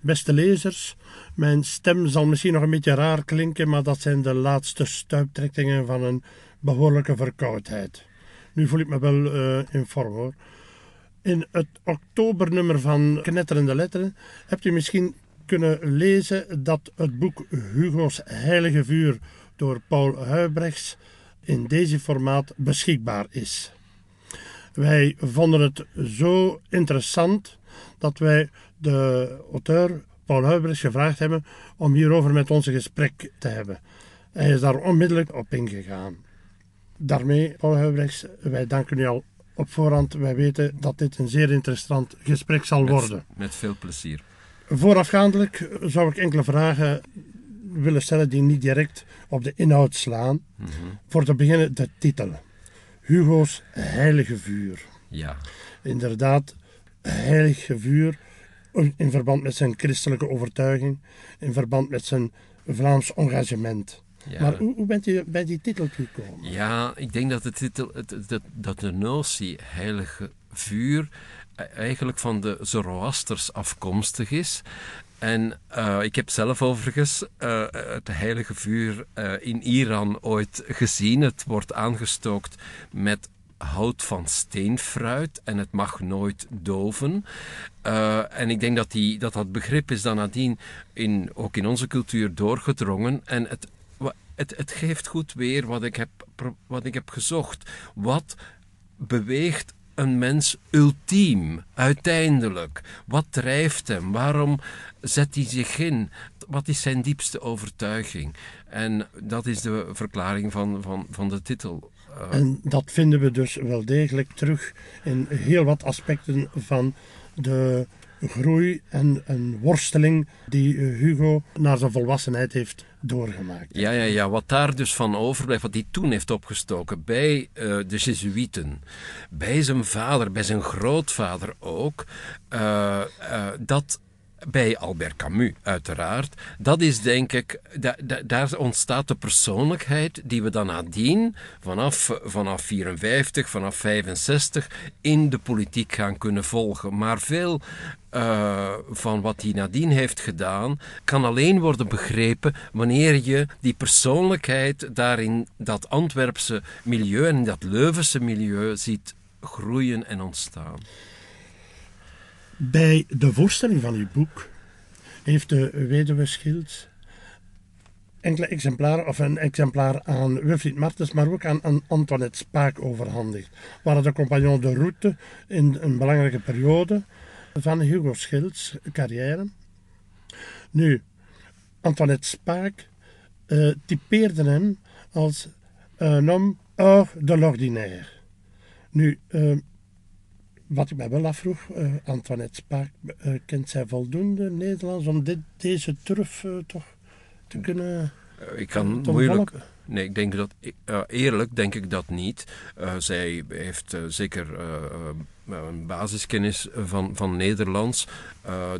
beste lezers, mijn stem zal misschien nog een beetje raar klinken, maar dat zijn de laatste stuiptrekkingen van een behoorlijke verkoudheid. Nu voel ik me wel uh, in vorm hoor. In het oktobernummer van Knetterende Letteren hebt u misschien kunnen lezen dat het boek Hugo's Heilige Vuur door Paul Huibrechts in deze formaat beschikbaar is. Wij vonden het zo interessant dat wij de auteur Paul Huibrechts gevraagd hebben om hierover met ons een gesprek te hebben. Hij is daar onmiddellijk op ingegaan. Daarmee, Paul Huibrechts, wij danken u al op voorhand. Wij weten dat dit een zeer interessant gesprek zal worden. Met veel plezier. Voorafgaandelijk zou ik enkele vragen willen stellen die niet direct op de inhoud slaan. Mhm. Voor te beginnen de titel. Hugo's Heilige Vuur. Ja. Inderdaad, heilige vuur in verband met zijn christelijke overtuiging, in verband met zijn Vlaams engagement. Ja. Maar hoe, hoe, bent u bij die titel gekomen? Ja, ik denk dat de titel, dat, dat de notie heilige vuur e, eigenlijk van de Zoroasters afkomstig is. En uh, ik heb zelf overigens uh, het heilige vuur uh, in Iran ooit gezien. Het wordt aangestookt met hout van steenfruit en het mag nooit doven. Uh, en ik denk dat, die, dat dat begrip is dan nadien in, ook in onze cultuur doorgedrongen. En het, het, het geeft goed weer wat ik, heb, wat ik heb gezocht. Wat beweegt een mens ultiem, uiteindelijk? Wat drijft hem? Waarom zet hij zich in? Wat is zijn diepste overtuiging? En dat is de verklaring van, van, van de titel. Eh, en dat vinden we dus wel degelijk terug in heel wat aspecten van de groei en een worsteling die eh, Hugo naar zijn volwassenheid heeft doorgemaakt. Ja, ja, ja. Wat daar dus van overblijft, wat hij toen heeft opgestoken bij uh, de Jezuïeten, bij zijn vader, bij zijn grootvader ook, uh, uh, dat bij Albert Camus, uiteraard. Dat is denk ik, da, daar ontstaat de persoonlijkheid die we dan nadien, vanaf, vanaf 54, vanaf 65, in de politiek gaan kunnen volgen. Maar veel uh, van wat hij nadien heeft gedaan, kan alleen worden begrepen wanneer je die persoonlijkheid daarin dat Antwerpse milieu en dat Leuvense milieu ziet groeien en ontstaan. Bij de voorstelling van uw boek heeft de weduwe Schild enkele exemplaren, of een exemplaar aan Wilfried Martens, maar ook aan, Antoinette Spaak overhandigd. Waren de compagnon de route in een belangrijke periode van Hugo Schilds carrière. Nu, Antoinette Spaak uh, typeerde hem als een homme hors de l'ordinaire. Nu, uh, wat ik mij wel afvroeg, uh, Antoinette Spaak, uh, kent zij voldoende Nederlands om dit, deze turf uh, toch te kunnen. ik kan moeilijk. Nee, ik denk dat, eerlijk denk ik dat niet. zij heeft zeker een basiskennis van, van Nederlands.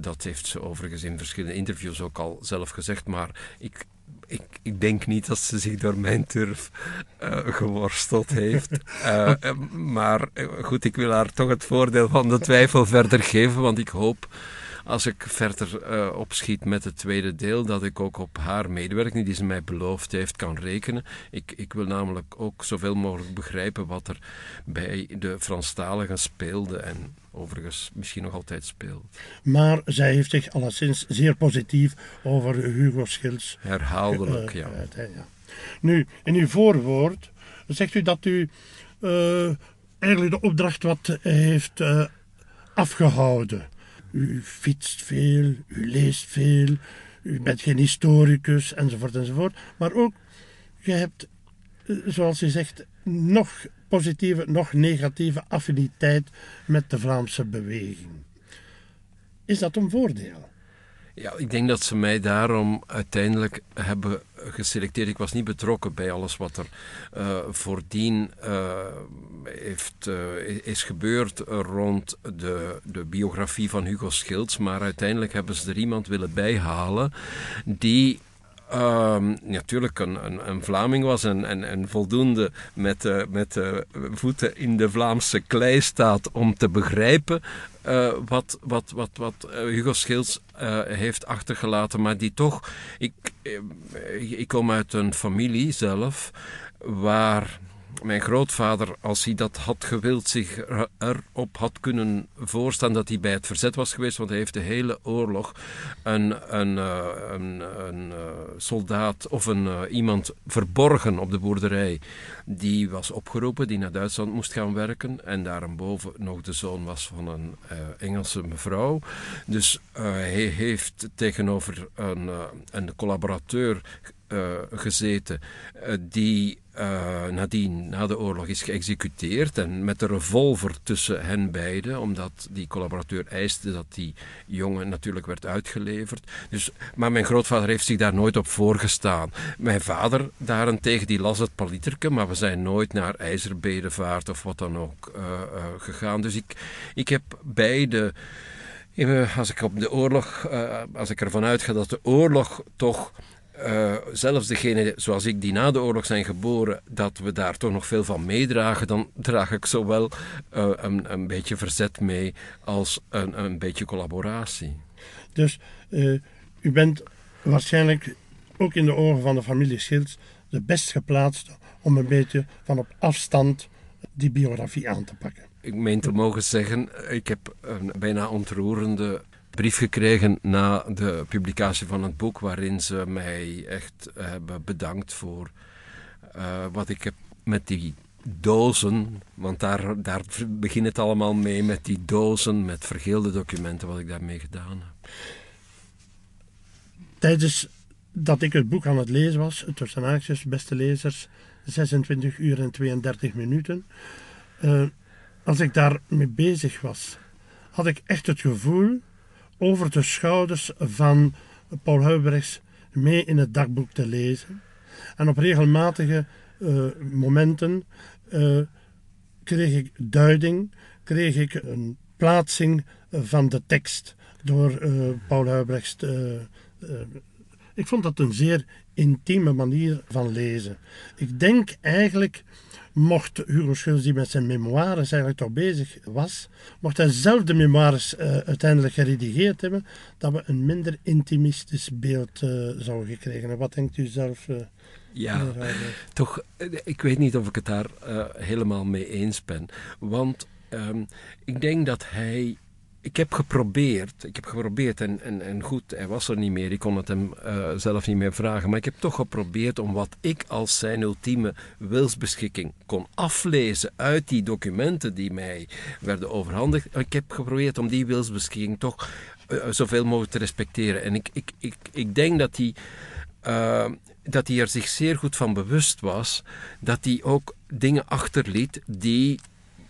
dat heeft ze overigens in verschillende interviews ook al zelf gezegd. Maar ik, ik, ik, denk niet dat ze zich door mijn turf uh, geworsteld heeft. Uh, maar goed, ik wil haar toch het voordeel van de twijfel verder geven, want ik hoop als ik verder uh, opschiet met het tweede deel, dat ik ook op haar medewerking, die ze mij beloofd heeft, kan rekenen. Ik, ik wil namelijk ook zoveel mogelijk begrijpen wat er bij de Franstaligen speelde en overigens misschien nog altijd speelt. Maar zij heeft zich alleszins zeer positief over Hugo Schils. Herhaaldelijk, uh, ja. ja. Nu, in uw voorwoord zegt u dat u uh, eigenlijk de opdracht wat heeft uh, afgehouden. U fietst veel, u leest veel, u bent geen historicus enzovoort enzovoort. Maar ook, je hebt, zoals u zegt, nog positieve, nog negatieve affiniteit met de Vlaamse beweging. Is dat een voordeel? Ja, ik denk dat ze mij daarom uiteindelijk hebben geselecteerd. Ik was niet betrokken bij alles wat er uh, voordien uh, heeft, uh, is gebeurd rond de, de biografie van Hugo Schilds. Maar uiteindelijk hebben ze er iemand willen bijhalen die Um, natuurlijk een, een, een, Vlaming was en, en, en voldoende met, met uh, voeten in de Vlaamse klei staat om te begrijpen uh, wat, wat, wat, wat Hugo Schils heeft achtergelaten, maar die toch. Ik, ik kom uit een familie zelf waar mijn grootvader, als hij dat had gewild, zich erop had kunnen voorstaan dat hij bij het verzet was geweest, want hij heeft de hele oorlog een, een, eh, een, een eh, soldaat of een, uh, iemand verborgen op de boerderij. Die was opgeroepen, die naar Duitsland moest gaan werken en daarboven nog de zoon was van een Engelse mevrouw. Dus hij heeft tegenover een, een collaborateur gezeten die uh, nadien, na de oorlog, is geëxecuteerd. En met de revolver tussen hen beiden, omdat die collaborateur eiste dat die jongen natuurlijk werd uitgeleverd. Dus, maar mijn grootvader heeft zich daar nooit op voorgestaan. Mijn vader daarentegen, die las het paliterke, maar we zijn nooit naar IJzerbedevaart of wat dan ook uh, uh, gegaan. Dus ik, ik heb beide. Als ik op de oorlog, als ik ervan uitga dat de oorlog toch uh, zelfs degene zoals ik die na de oorlog zijn geboren, dat we daar toch nog veel van meedragen, dan draag ik zowel uh, een, een beetje verzet mee als een, een beetje collaboratie. Dus uh, u bent waarschijnlijk ook in de ogen van de familie Schilds de best geplaatste om een beetje van op afstand die biografie aan te pakken. Ik meen te mogen zeggen, ik heb een bijna ontroerende brief gekregen na de publicatie van het boek, waarin ze mij echt hebben bedankt voor uh, wat ik heb met die dozen, want daar, daar begint het allemaal mee, met die dozen met vergeelde documenten, wat ik daarmee gedaan heb. Tijdens dat ik het boek aan het lezen was, tussen haakjes, beste lezers, 26 uur en 32 minuten, uh, als ik daarmee bezig was, had ik echt het gevoel over de schouders van Paul Huybrechts mee in het dagboek te lezen. En op regelmatige uh, momenten uh, kreeg ik duiding, kreeg ik een plaatsing van de tekst door uh, Paul Huybrechts. ik vond dat een zeer intieme manier van lezen. Ik denk eigenlijk mocht Hugo Schulz, die met zijn memoires eigenlijk toch bezig was, mocht hij zelf de memoires uh, uiteindelijk geredigeerd hebben, dat we een minder intimistisch beeld uh, zouden gekregen. Wat denkt u zelf? Uh, ja, toch, ik weet niet of ik het daar helemaal mee eens ben. Want um, ik denk dat hij ik heb geprobeerd, ik heb geprobeerd en, goed, hij was er niet meer, ik kon het hem uh, zelf niet meer vragen, maar ik heb toch geprobeerd om wat ik als zijn ultieme wilsbeschikking kon aflezen uit die documenten die mij werden overhandigd. Ik heb geprobeerd om die wilsbeschikking toch uh, zoveel mogelijk te respecteren. En ik, ik, ik, ik denk dat hij, uh, dat hij er zich zeer goed van bewust was, dat hij ook dingen achterliet die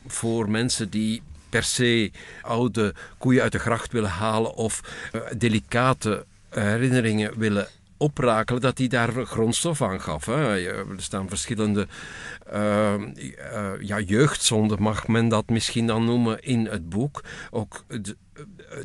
voor mensen die per se oude koeien uit de gracht willen halen of uh, delicate herinneringen willen oprakelen, dat hij daar grondstof aan gaf. Hè. Er staan verschillende uh, uh, ja, jeugdzonden, mag men dat misschien dan noemen, in het boek. Ook de,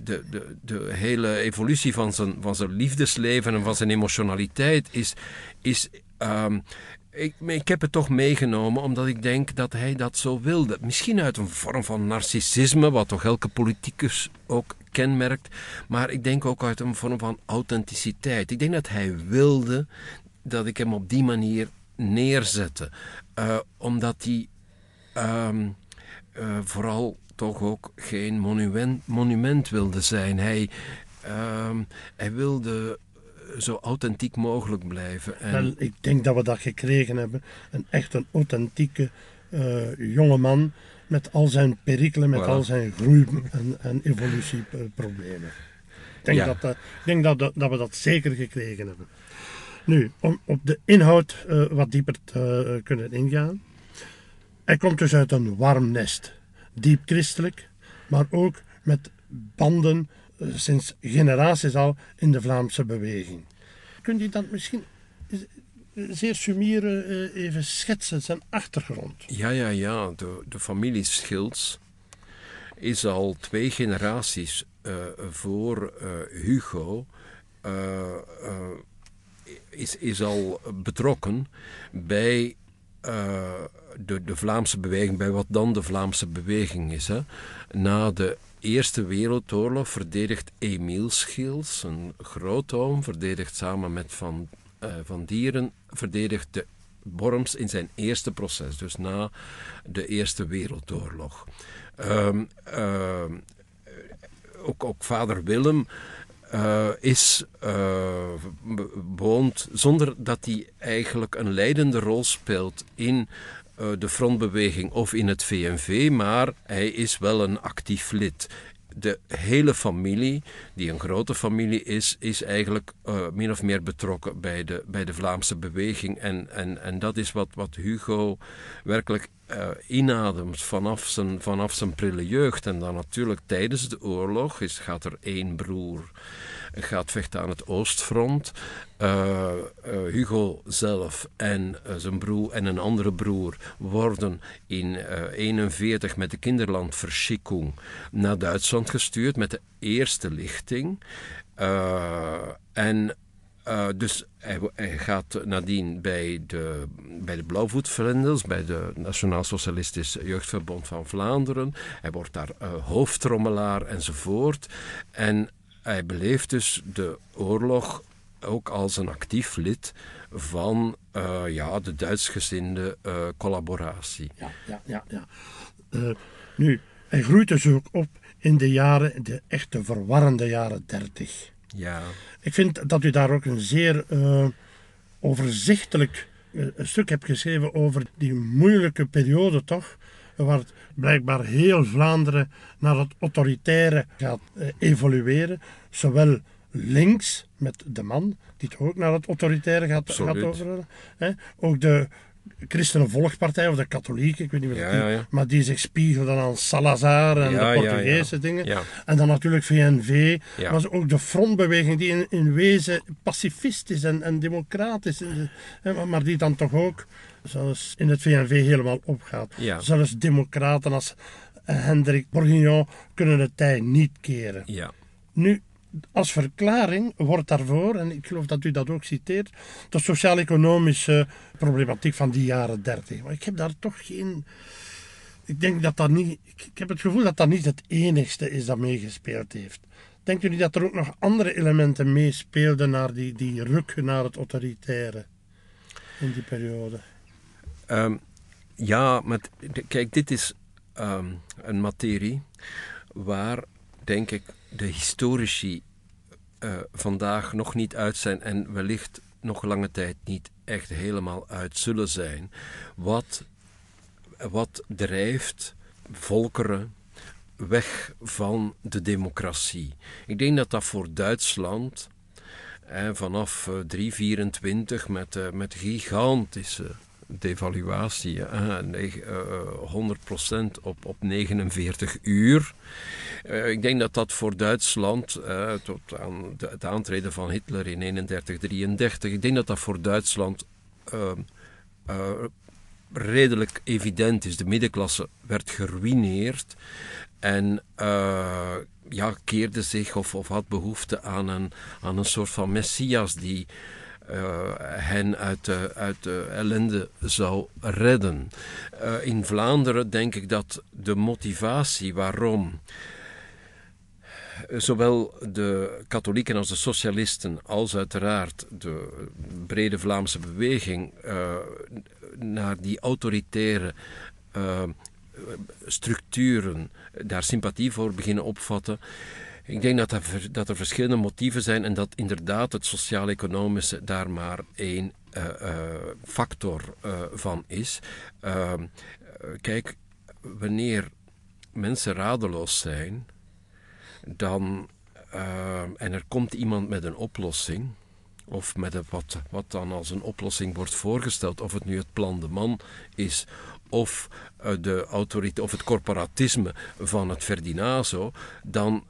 de, de, de hele evolutie van zijn, van zijn liefdesleven en van zijn emotionaliteit is, is um, ik, ik, heb het toch meegenomen omdat ik denk dat hij dat zo wilde. Misschien uit een vorm van narcissisme, wat toch elke politicus ook kenmerkt. Maar ik denk ook uit een vorm van authenticiteit. Ik denk dat hij wilde dat ik hem op die manier neerzette. Uh, omdat hij uh, uh, vooral toch ook geen monument, monument wilde zijn. Hij, ehm, hij wilde zo authentiek mogelijk blijven. En... Wel, ik denk dat we dat gekregen hebben. Een echt een authentieke uh, jonge man met al zijn perikelen, met voilà. al zijn groei- en, en evolutieproblemen. Ik denk, ja. dat, dat, ik denk dat, dat, dat, we dat zeker gekregen hebben. Nu, om op de inhoud uh, wat dieper te uh, kunnen ingaan. Hij komt dus uit een warm nest. Diep christelijk, maar ook met banden sinds generaties al in de Vlaamse beweging. Kunt u dat misschien zeer sumieren even schetsen, zijn achtergrond? Ja, ja, ja. De, de familie Schilds is al twee generaties uh, voor uh, Hugo uh, is, is al betrokken bij de, de Vlaamse beweging, bij wat dan de Vlaamse beweging is. Hè? Na de Eerste Wereldoorlog verdedigt Emiel Schiels, een grootoom, verdedigt samen met Van, uh, van Dieren, verdedigt de Worms in zijn eerste proces, dus na de Eerste Wereldoorlog. Um, uh, ook, ook vader Willem uh, is, uh, woont zonder dat hij eigenlijk een leidende rol speelt in de frontbeweging of in het VNV, maar hij is wel een actief lid de hele familie, die een grote familie is, is eigenlijk uh, min of meer betrokken bij de, bij de Vlaamse beweging. En, en, en dat is wat, wat Hugo werkelijk uh, inademt vanaf zijn, vanaf zijn prille jeugd. En dan natuurlijk tijdens de oorlog is, gaat er één broer gaat vechten aan het Oostfront. Uh, uh, Hugo zelf en zijn broer en een andere broer worden in 1941 met de kinderlandverschikkung naar Duitsland gestuurd met de eerste lichting. en uh, dus hij, gaat nadien bij de, bij de Blauwvoetvlinders, bij de Nationaal Socialistische Jeugdverbond van Vlaanderen. Hij wordt daar uh, hoofdtrommelaar enzovoort. En hij beleeft dus de oorlog ook als een actief lid van uh, ja, de Duitsgezinde collaboratie. Ja, ja, ja. ja. Nu, hij groeit dus ook op in de jaren, de echte verwarrende jaren dertig. Ja. Ik vind dat u daar ook een zeer overzichtelijk stuk hebt geschreven over die moeilijke periode toch, waar blijkbaar heel Vlaanderen naar het autoritaire gaat eh, evolueren. Zowel links met de man, die toch ook naar het autoritaire gaat, gaat over. Ook de Christenen Volkspartij of de katholieken, ik weet niet meer, ja, maar die zich spiegelden aan Salazar en de Portugese dingen. En dan natuurlijk VNV, was ook de frontbeweging die in, in wezen pacifistisch en, en democratisch, is, maar die dan toch ook zelfs in het VNV helemaal opgaat. Zelfs democraten als Hendrik Bourguignon kunnen de tijd niet keren. Ja. Nu, als verklaring wordt daarvoor, en ik geloof dat u dat ook citeert, de sociaal-economische problematiek van die jaren dertig. Maar ik heb daar toch geen. Ik denk dat dat niet. Ik heb het gevoel dat dat niet het enigste is dat meegespeeld heeft. Denkt u niet dat er ook nog andere elementen meespeelden naar die, die ruk naar het autoritaire in die periode? Um, ja, maar kijk, dit is um, een materie waar, denk ik, de historici uh, vandaag nog niet uit zijn en wellicht nog lange tijd niet echt helemaal uit zullen zijn. Wat, wat drijft volkeren weg van de democratie? Ik denk dat dat voor Duitsland eh, vanaf 324 met, uh, met gigantische devaluatie, uh, 100% op, op 49 uur. Uh, ik denk dat dat voor Duitsland, uh, tot aan de, het aantreden van Hitler in 31, 33, ik denk dat dat voor Duitsland uh, redelijk evident is. De middenklasse werd geruineerd en ja, keerde zich of, of had behoefte aan een, aan een soort van messias die hen uit de, uit de ellende zou redden. Uh, in Vlaanderen denk ik dat de motivatie waarom zowel de katholieken als de socialisten, als uiteraard de brede Vlaamse beweging naar die autoritaire structuren daar sympathie voor beginnen opvatten. Ik denk dat er, dat er verschillende motieven zijn en dat inderdaad het sociaal-economische daar maar één uh, uh, factor uh, van is. Ehm, kijk, wanneer mensen radeloos zijn, dan, en er komt iemand met een oplossing, of met een, wat, wat dan als een oplossing wordt voorgesteld, of het nu het plan de man is, of de autoriteit of het corporatisme van het Ferdinazo, dan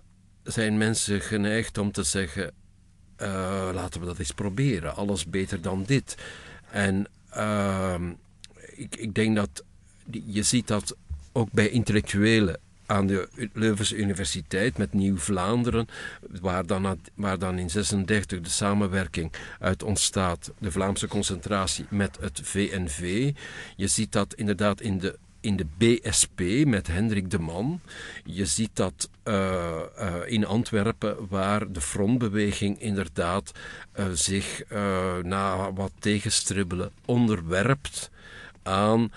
zijn mensen geneigd om te zeggen: uh, laten we dat eens proberen, alles beter dan dit. En uh, ik, ik denk dat je ziet dat ook bij intellectuelen aan de Leuvense Universiteit met Nieuw-Vlaanderen, waar dan, waar dan in 36 de samenwerking uit ontstaat, de Vlaamse concentratie met het VNV. Je ziet dat inderdaad in de in de BSP met Hendrik de Man. Je ziet dat uh, uh, in Antwerpen, waar de frontbeweging inderdaad uh, zich na wat tegenstribbelen onderwerpt aan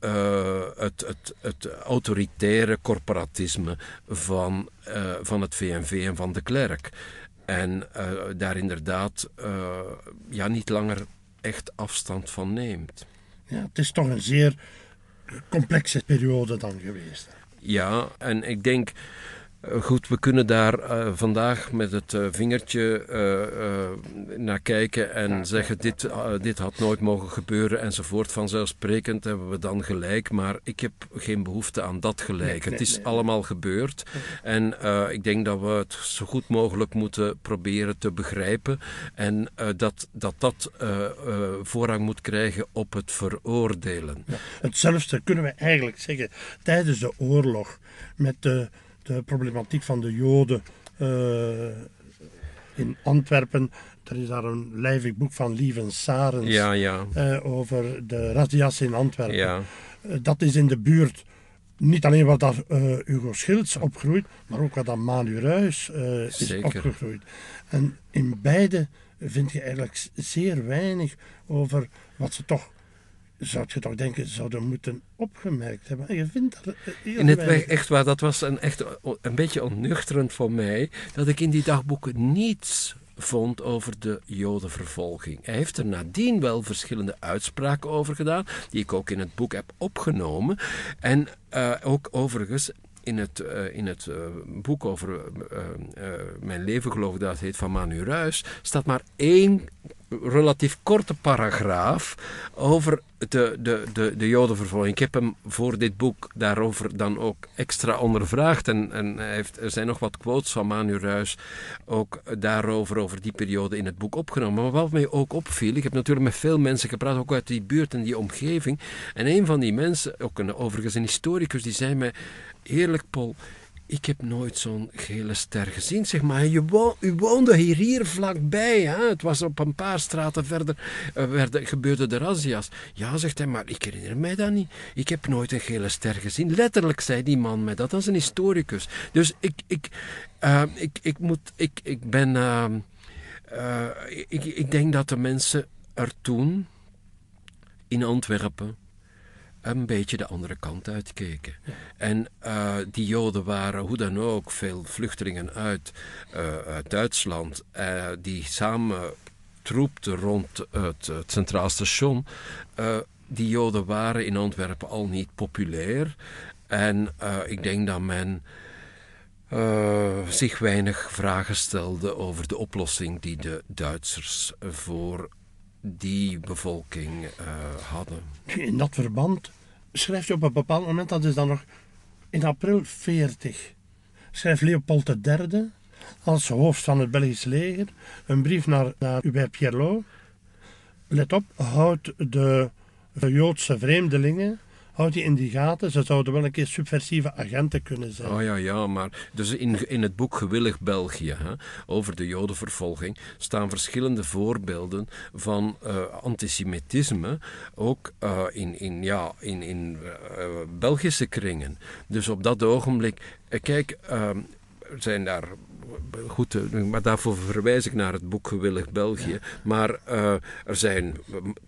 het, het, het, autoritaire corporatisme van, van het VNV en van de Klerk. En daar inderdaad ja, niet langer echt afstand van neemt. Ja, het is toch een zeer complexe periode dan geweest. Ja, en ik denk goed, we kunnen daar uh, vandaag met het uh, vingertje naar kijken en zeggen: dit, dit had nooit mogen gebeuren enzovoort. Vanzelfsprekend hebben we dan gelijk, maar ik heb geen behoefte aan dat gelijk. het is allemaal gebeurd en ik denk dat we het zo goed mogelijk moeten proberen te begrijpen en dat dat, dat voorrang moet krijgen op het veroordelen. Ja, hetzelfde kunnen we eigenlijk zeggen tijdens de oorlog met de de problematiek van de Joden uh, in Antwerpen. Er is daar een lijvig boek van Lieven Sarens ja, ja. Uh, over de razzia's in Antwerpen. Ja. Uh, dat is in de buurt niet alleen wat daar Hugo Schilds opgroeit, maar ook wat daar Manu Ruijs is opgegroeid. En in beide vind je eigenlijk zeer weinig over wat ze toch zou je toch denken, zouden moeten opgemerkt hebben. je vindt dat In het echt waar, dat was een, echt een beetje onnuchterend voor mij, dat ik in die dagboeken niets vond over de jodenvervolging. Hij heeft er nadien wel verschillende uitspraken over gedaan, die ik ook in het boek heb opgenomen. En uh, ook overigens in het, uh, in het uh, boek over uh, mijn leven, geloof ik dat het heet, van Manu Ruis, staat maar één relatief korte paragraaf over de, de, de, de Jodenvervolging. Ik heb hem voor dit boek daarover dan ook extra ondervraagd. En, en hij heeft, er zijn nog wat quotes van Manu Ruis ook daarover, over die periode in het boek opgenomen. Maar wat mij ook opviel, ik heb natuurlijk met veel mensen gepraat, ook uit die buurt en die omgeving. En een van die mensen, ook een, overigens een historicus, die zei mij, eerlijk Paul, ik heb nooit zo'n gele ster gezien. Zeg maar, je u woonde hier, hier vlakbij. Hè? Het was op een paar straten verder uh, werden, gebeurde de razzia's. Ja, zegt hij, maar ik herinner mij dat niet. Ik heb nooit een gele ster gezien. Letterlijk zei die man mij dat. Dat is een historicus. Dus ik, ik, uh, ik, ik, moet, ik, ik ben... Uh, ik, ik denk dat de mensen er toen in Antwerpen een beetje de andere kant uitkeken. En uh, die Joden waren hoe dan ook veel vluchtelingen uit, uh, uit Duitsland, uh, die samen troepten rond het, het Centraal Station. die Joden waren in Antwerpen al niet populair. En ik denk dat men. zich weinig vragen stelde over de oplossing die de Duitsers voor die bevolking hadden. In dat verband schrijft je op een bepaald moment, dat is dan nog in april 40, schrijft Leopold III als hoofd van het Belgisch leger een brief naar, naar Hubert Pierlot. Let op, houd de Joodse vreemdelingen houd die in die gaten. Ze zouden wel een keer subversieve agenten kunnen zijn. Oh ja, ja, maar dus in, in het boek Gewillig België hè, over de Jodenvervolging staan verschillende voorbeelden van uh, antisemitisme, ook uh, in, in, ja, in, in uh, Belgische kringen. Dus op dat ogenblik, kijk, ehm, zijn daar goed, eh, maar daarvoor verwijs ik naar het boek Gewillig België. Maar uh, er zijn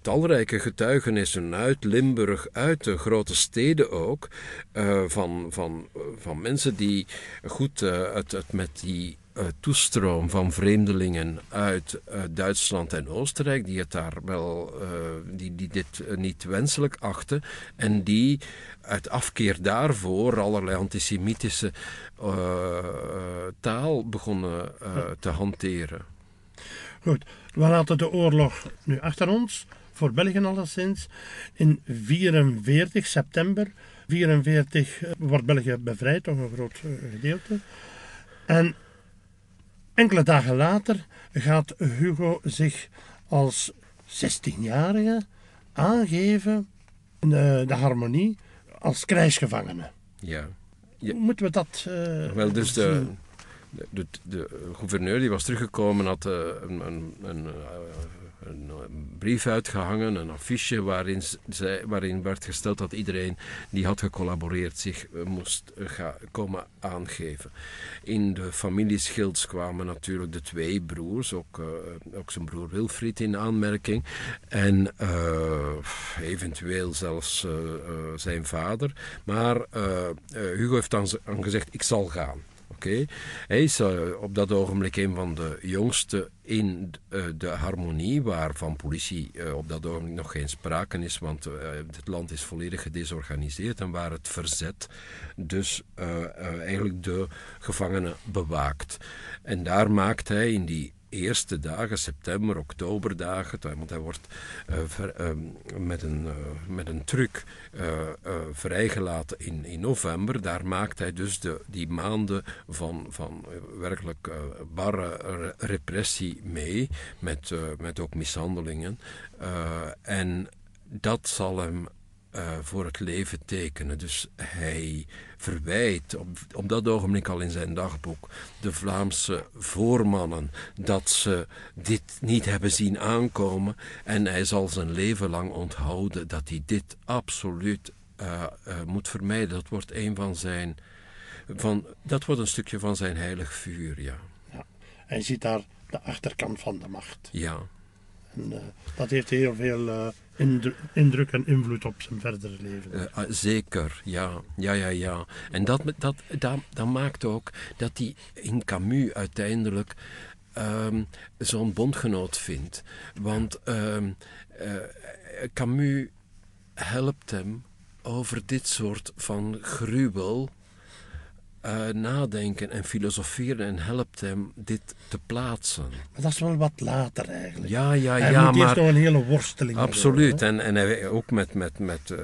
talrijke getuigenissen uit Limburg, uit de grote steden ook, uh, van, van, van mensen die goed het, het met die toestroom van vreemdelingen uit uh, Duitsland en Oostenrijk, die het daar wel, uh, die, die dit niet wenselijk achten en die uit afkeer daarvoor allerlei antisemitische taal begonnen te hanteren. Goed, we laten de oorlog nu achter ons, voor België alleszins. In 44 september 44 wordt België bevrijd, toch een groot gedeelte. En Enkele dagen later gaat Hugo zich als 16-jarige aangeven in de, de, harmonie als krijgsgevangene. Ja. Hoe moeten we dat. Uh, Wel, dus de, de, gouverneur die was teruggekomen had uh, een, een, een, een, brief uitgehangen, een affiche waarin, zij, waarin werd gesteld dat iedereen die had gecollaboreerd zich moest gaan komen aangeven. In de familie Schilds kwamen natuurlijk de twee broers, ook, ook zijn broer Wilfried in aanmerking en eventueel zelfs zijn vader. Maar Hugo heeft dan gezegd, ik zal gaan. Hij is uh, op dat ogenblik een van de jongsten in uh, de harmonie, waar van politie uh, op dat ogenblik nog geen sprake is, want het land is volledig gedesorganiseerd en waar het verzet dus eigenlijk de gevangenen bewaakt. En daar maakt hij in die eerste dagen, september, oktoberdagen, want hij wordt ver, uh, met, een, uh, met een truc vrijgelaten in, in november. Daar maakt hij dus de, die maanden van, van werkelijk barre repressie mee, met, met ook mishandelingen. en dat zal hem uh, voor het leven tekenen. Dus hij verwijt op, op dat ogenblik al in zijn dagboek de Vlaamse voormannen dat ze dit niet hebben zien aankomen. En hij zal zijn leven lang onthouden dat hij dit absoluut uh, uh, moet vermijden. Dat wordt een van zijn. Van, dat wordt een stukje van zijn heilig vuur, ja. ja. Hij ziet daar de achterkant van de macht. Ja. En, dat heeft heel veel indruk en invloed op zijn verdere leven. Uh, zeker, ja. ja, ja, ja. En dat, dat, dat, dat maakt ook dat hij in Camus uiteindelijk um, zo'n bondgenoot vindt. Want um, uh, Camus helpt hem over dit soort van gruwel uh, nadenken en filosoferen en helpt hem dit te plaatsen. Maar dat is wel wat later eigenlijk. Ja, ja, hij ja. Moet maar, eerst nog een hele worsteling Absoluut. en, en hij, ook met, met, met uh,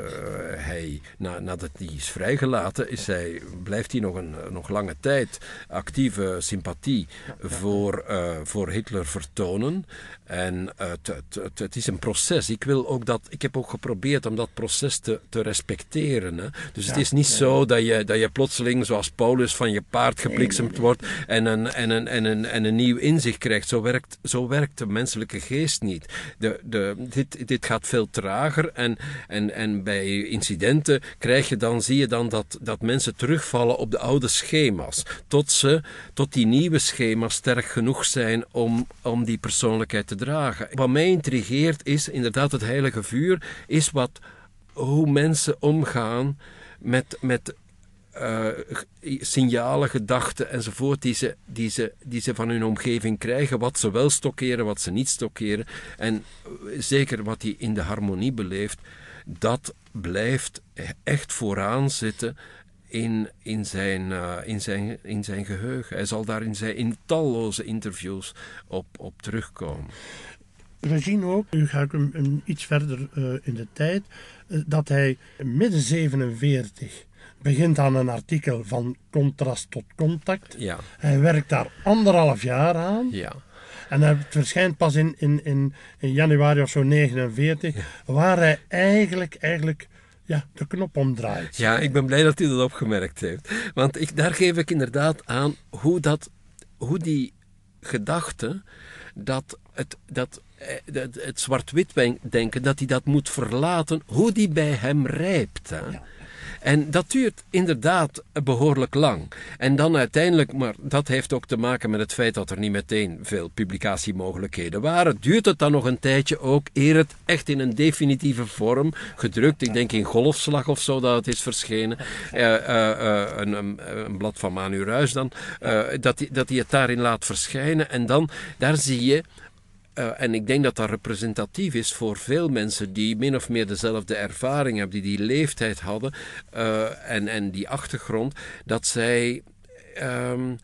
hij, na, nadat hij is vrijgelaten, is hij, blijft hij nog een nog lange tijd actieve sympathie voor, uh, voor Hitler vertonen. En het, het, het, is een proces. Ik, wil ook dat, ik heb ook geprobeerd om dat proces te, te respecteren. Hè. Dus ja, het is niet ja. zo dat je, dat je plotseling, zoals Paulus, van je paard gebliksemd wordt en een, en, een, en, een, en een nieuw inzicht krijgt. Zo werkt, zo werkt de menselijke geest niet. De, de, dit, dit gaat veel trager en, en, en bij incidenten krijg je dan, zie je dan dat, dat mensen terugvallen op de oude schema's. Tot, ze, tot die nieuwe schema's sterk genoeg zijn om, om die persoonlijkheid te dragen. Wat mij intrigeert is inderdaad het heilige vuur, is wat, hoe mensen omgaan met, met uh, signalen, gedachten enzovoort die ze, die, ze, die ze van hun omgeving krijgen, wat ze wel stockeren, wat ze niet stockeren. En zeker wat hij in de harmonie beleeft, dat blijft echt vooraan zitten in, in, zijn, uh, in, zijn, in zijn geheugen. Hij zal daar in, zijn, in talloze interviews op, op terugkomen. We zien ook, nu ga ik hem, hem iets verder uh, in de tijd, uh, dat hij midden 47 begint aan een artikel van contrast tot contact. Ja. Hij werkt daar anderhalf jaar aan. Ja. En het verschijnt pas in, in, in, in januari of zo 49, ja. waar hij eigenlijk, eigenlijk ja, de knop omdraait. Ja, ik ben blij dat u dat opgemerkt heeft. Want ik, daar geef ik inderdaad aan hoe, dat, hoe die gedachte, dat het, dat, het, het zwart-wit denken, dat hij dat moet verlaten, hoe die bij hem rijpt. Hè? Ja. En dat duurt inderdaad behoorlijk lang. En dan uiteindelijk, maar dat heeft ook te maken met het feit dat er niet meteen veel publicatiemogelijkheden waren, duurt het dan nog een tijdje ook eer het echt in een definitieve vorm gedrukt, ik denk in golfslag of zo dat het is verschenen, uh, uh, uh, een, een, een, blad van Manu Ruis dan, dat, hij, dat het daarin laat verschijnen en dan, daar zie je uh, en ik denk dat dat representatief is voor veel mensen die min of meer dezelfde ervaring hebben, die die leeftijd hadden uh, en, en die achtergrond, dat zij. Um,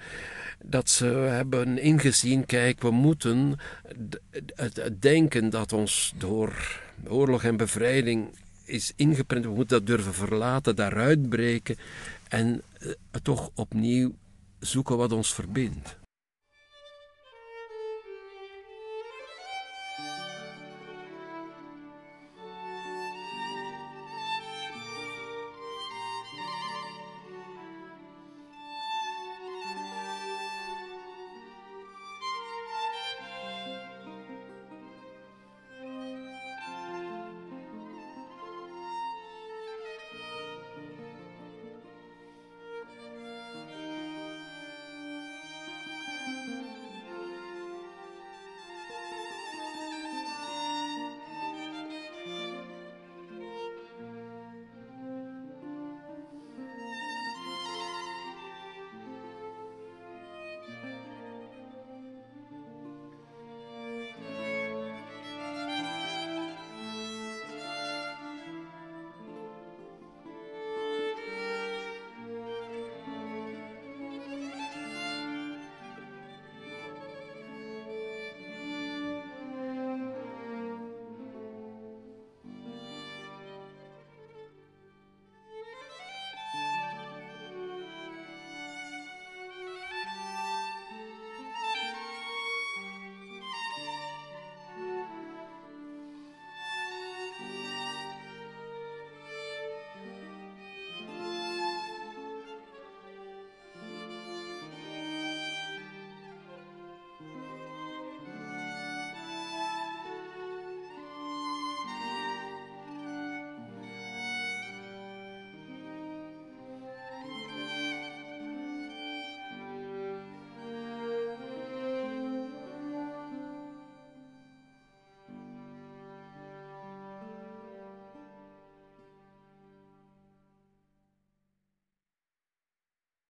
dat ze hebben ingezien, kijk, we moeten het, denken dat ons door oorlog en bevrijding is ingeprent, we moeten dat durven verlaten, daaruit breken en uh, toch opnieuw zoeken wat ons verbindt.